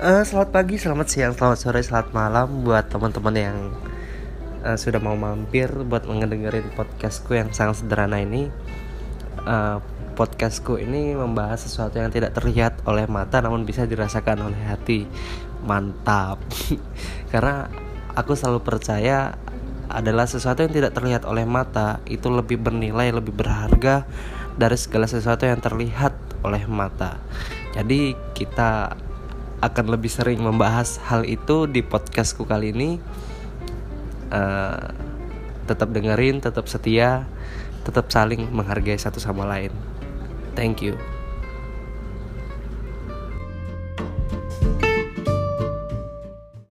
Uh, selamat pagi, selamat siang, selamat sore, selamat malam buat teman-teman yang uh, sudah mau mampir buat mendengarin podcastku yang sangat sederhana ini. Uh, podcastku ini membahas sesuatu yang tidak terlihat oleh mata namun bisa dirasakan oleh hati. Mantap. Karena aku selalu percaya adalah sesuatu yang tidak terlihat oleh mata itu lebih bernilai, lebih berharga dari segala sesuatu yang terlihat oleh mata. Jadi kita akan lebih sering membahas hal itu di podcastku kali ini. Uh, tetap dengerin, tetap setia, tetap saling menghargai satu sama lain. Thank you.